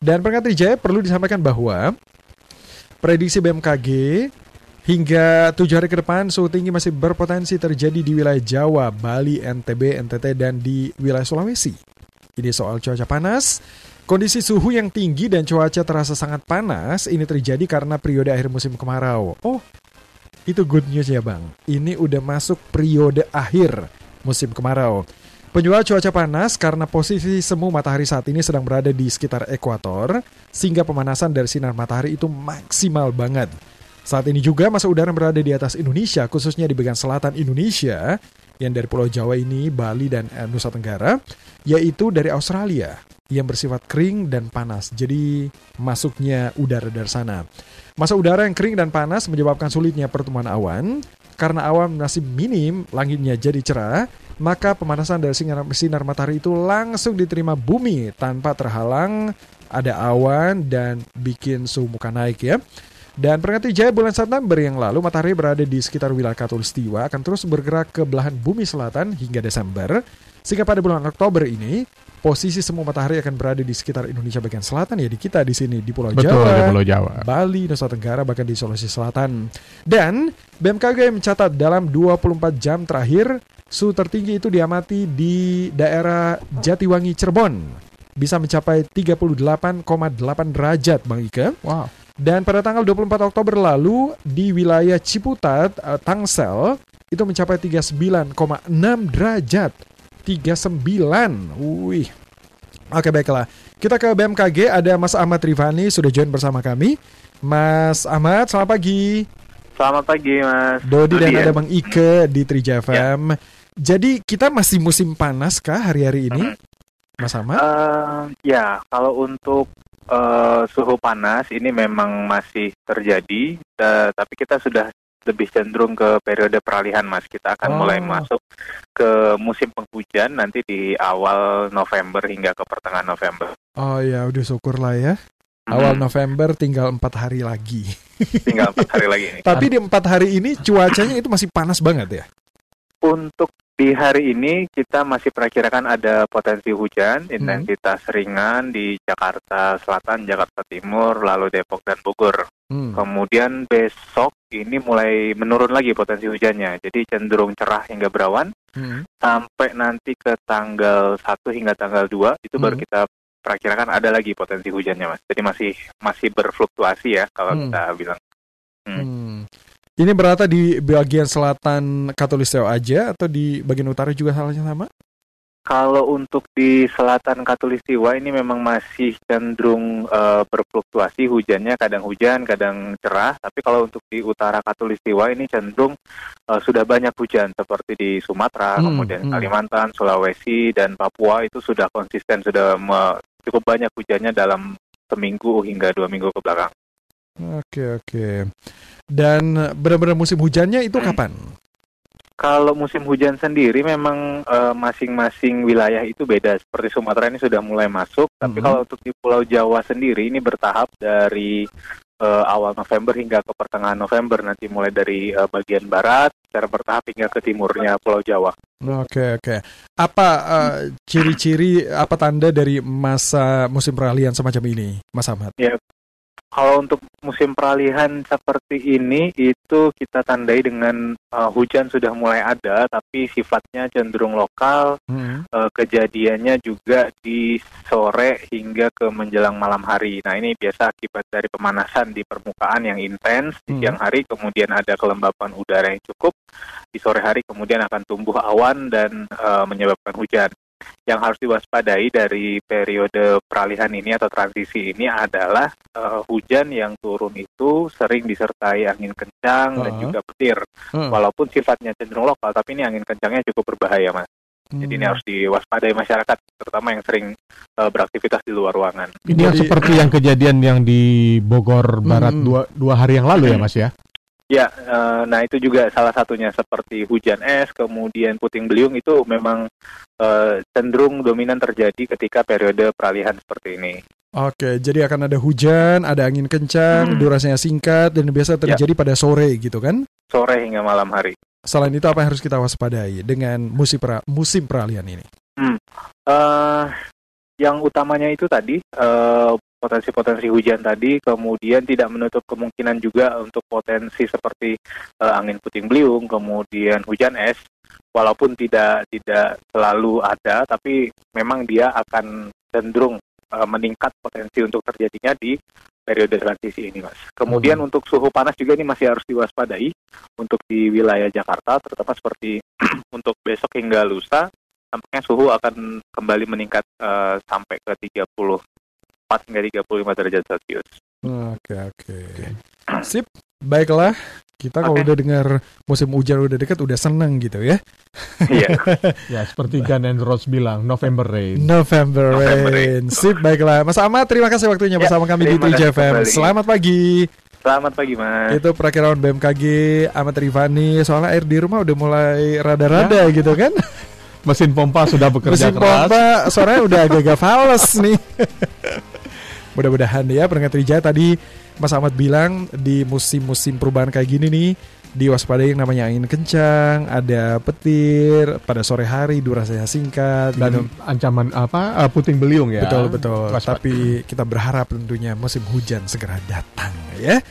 Dan peringatan Jaya perlu disampaikan bahwa prediksi BMKG hingga tujuh hari ke depan suhu tinggi masih berpotensi terjadi di wilayah Jawa, Bali, NTB, NTT, dan di wilayah Sulawesi. Ini soal cuaca panas. Kondisi suhu yang tinggi dan cuaca terasa sangat panas ini terjadi karena periode akhir musim kemarau. Oh, itu good news ya bang. Ini udah masuk periode akhir musim kemarau. Penyebab cuaca panas karena posisi semu matahari saat ini sedang berada di sekitar ekuator, sehingga pemanasan dari sinar matahari itu maksimal banget. Saat ini juga masa udara berada di atas Indonesia, khususnya di bagian selatan Indonesia, yang dari Pulau Jawa ini, Bali, dan eh, Nusa Tenggara, yaitu dari Australia, yang bersifat kering dan panas. Jadi masuknya udara dari sana. Masa udara yang kering dan panas menyebabkan sulitnya pertumbuhan awan, karena awan masih minim, langitnya jadi cerah, maka pemanasan dari sinar, sinar matahari itu langsung diterima bumi tanpa terhalang ada awan dan bikin suhu muka naik ya. Dan peringati jaya bulan September yang lalu matahari berada di sekitar wilayah Katulistiwa akan terus bergerak ke belahan bumi selatan hingga Desember. Sehingga pada bulan Oktober ini posisi semua matahari akan berada di sekitar Indonesia bagian selatan ya di kita di sini di Pulau Betul, Jawa, di Pulau Jawa, Bali, Nusa Tenggara bahkan di Sulawesi Selatan. Dan BMKG mencatat dalam 24 jam terakhir suhu tertinggi itu diamati di daerah Jatiwangi Cirebon bisa mencapai 38,8 derajat Bang Ike. Wow. Dan pada tanggal 24 Oktober lalu di wilayah Ciputat, uh, Tangsel itu mencapai 39,6 derajat. 39. Wih. Oke baiklah. Kita ke BMKG ada Mas Ahmad Rifani sudah join bersama kami. Mas Ahmad, selamat pagi. Selamat pagi, Mas. Dodi dan ya. ada Bang Ike di Trija FM. Jadi kita masih musim panas kah hari-hari ini? Mas Ahmad? Eh, ya, kalau untuk eh, suhu panas ini memang masih terjadi, eh, tapi kita sudah lebih cenderung ke periode peralihan, Mas. Kita akan Oh. mulai masuk ke musim penghujan nanti di awal November hingga ke pertengahan November. Oh ya, udah syukur lah ya. Awal Hmm, November tinggal empat hari lagi. tinggal empat hari lagi ini. Tapi di empat hari ini cuacanya itu masih panas banget ya. Untuk di hari ini kita masih perakirakan ada potensi hujan, intensitas ringan di Jakarta Selatan, Jakarta Timur, lalu Depok dan Bogor. Hmm. Kemudian besok ini mulai menurun lagi potensi hujannya. Jadi cenderung cerah hingga berawan Hmm. sampai nanti ke tanggal 1 hingga tanggal 2 itu baru Hmm. kita perakirakan ada lagi potensi hujannya, Mas. Jadi masih masih berfluktuasi ya kalau Hmm. kita bilang. Hmm. Ini berada di bagian selatan Katulistiwa aja atau di bagian utara juga salahnya sama? Kalau untuk di selatan Katulistiwa ini memang masih cenderung eh, berfluktuasi hujannya kadang hujan, kadang cerah. Tapi kalau untuk di utara Katulistiwa ini cenderung eh, sudah banyak hujan seperti di Sumatera, Hmm, kemudian hmm. Kalimantan, Sulawesi dan Papua itu sudah konsisten sudah me- cukup banyak hujannya dalam seminggu hingga dua minggu ke belakang. Oke oke. Dan benar-benar musim hujannya itu Hmm. kapan? Kalau musim hujan sendiri memang eh, masing-masing wilayah itu beda. Seperti Sumatera ini sudah mulai masuk, tapi Mhm. kalau untuk di Pulau Jawa sendiri ini bertahap dari eh, awal November hingga ke pertengahan November. Nanti mulai dari eh, bagian barat secara bertahap hingga ke timurnya Pulau Jawa. Oke oke. Apa eh, ciri-ciri apa tanda dari masa musim peralihan semacam ini, Mas Ahmad? Kalau untuk musim peralihan seperti ini itu kita tandai dengan eh, hujan sudah mulai ada, tapi sifatnya cenderung lokal. Hmm. eh, kejadiannya juga di sore hingga ke menjelang malam hari. Nah ini biasa akibat dari pemanasan di permukaan yang intens di Hmm. siang hari, kemudian ada kelembapan udara yang cukup di sore hari, kemudian akan tumbuh awan dan eh, menyebabkan hujan. Yang harus diwaspadai dari periode peralihan ini atau transisi ini adalah eh, hujan yang turun itu sering disertai angin kencang dan Uh-huh. juga petir. Hmm. Walaupun sifatnya cenderung lokal, tapi ini angin kencangnya cukup berbahaya, mas. Jadi ini Hmm. harus diwaspadai masyarakat, terutama yang sering eh, beraktivitas di luar ruangan. Ini yang seperti yang kejadian yang di Bogor Barat Hmm. dua, dua hari yang lalu ya Hmm. Mas ya? Ya, eh, nah itu juga salah satunya seperti hujan es, kemudian puting beliung itu memang eh, cenderung dominan terjadi ketika periode peralihan seperti ini. Oke, jadi akan ada hujan, ada angin kencang, Hmm. durasinya singkat dan biasa terjadi pada sore gitu kan? Sore hingga malam hari. Selain itu apa yang harus kita waspadai dengan musim pra- musim peralihan ini? Eh, yang utamanya itu tadi eh, potensi-potensi hujan tadi, kemudian tidak menutup kemungkinan juga untuk potensi seperti uh, angin puting beliung, kemudian hujan es, walaupun tidak tidak selalu ada, tapi memang dia akan cenderung uh, meningkat potensi untuk terjadinya di periode transisi ini, mas. Kemudian hmm. untuk suhu panas juga ini masih harus diwaspadai untuk di wilayah Jakarta, terutama seperti untuk besok hingga lusa, tampaknya suhu akan kembali meningkat uh, sampai ke 30 4 hingga 35 derajat Celcius. Oke, oke. Sip, baiklah. Kita kalau udah dengar musim hujan udah dekat udah seneng gitu ya. Iya. ya, seperti Gun and Rose bilang, November Rain. November, November Rain. Sip, baiklah. Mas Ahmad, terima kasih waktunya ya, bersama kami di TJFM. Selamat pagi. Selamat pagi, Mas. Itu perakiraan BMKG Ahmad Rifani. Soalnya air di rumah udah mulai rada-rada ya. gitu kan. Mesin pompa sudah bekerja Mesin keras. Mesin pompa sore udah agak-agak fals nih. Mudah-mudahan ya pendengar Trija tadi Mas Ahmad bilang di musim-musim perubahan kayak gini nih diwaspadai yang namanya angin kencang, ada petir pada sore hari durasinya singkat dan ancaman apa uh, puting beliung ya. Betul betul. Waspada. Tapi kita berharap tentunya musim hujan segera datang ya.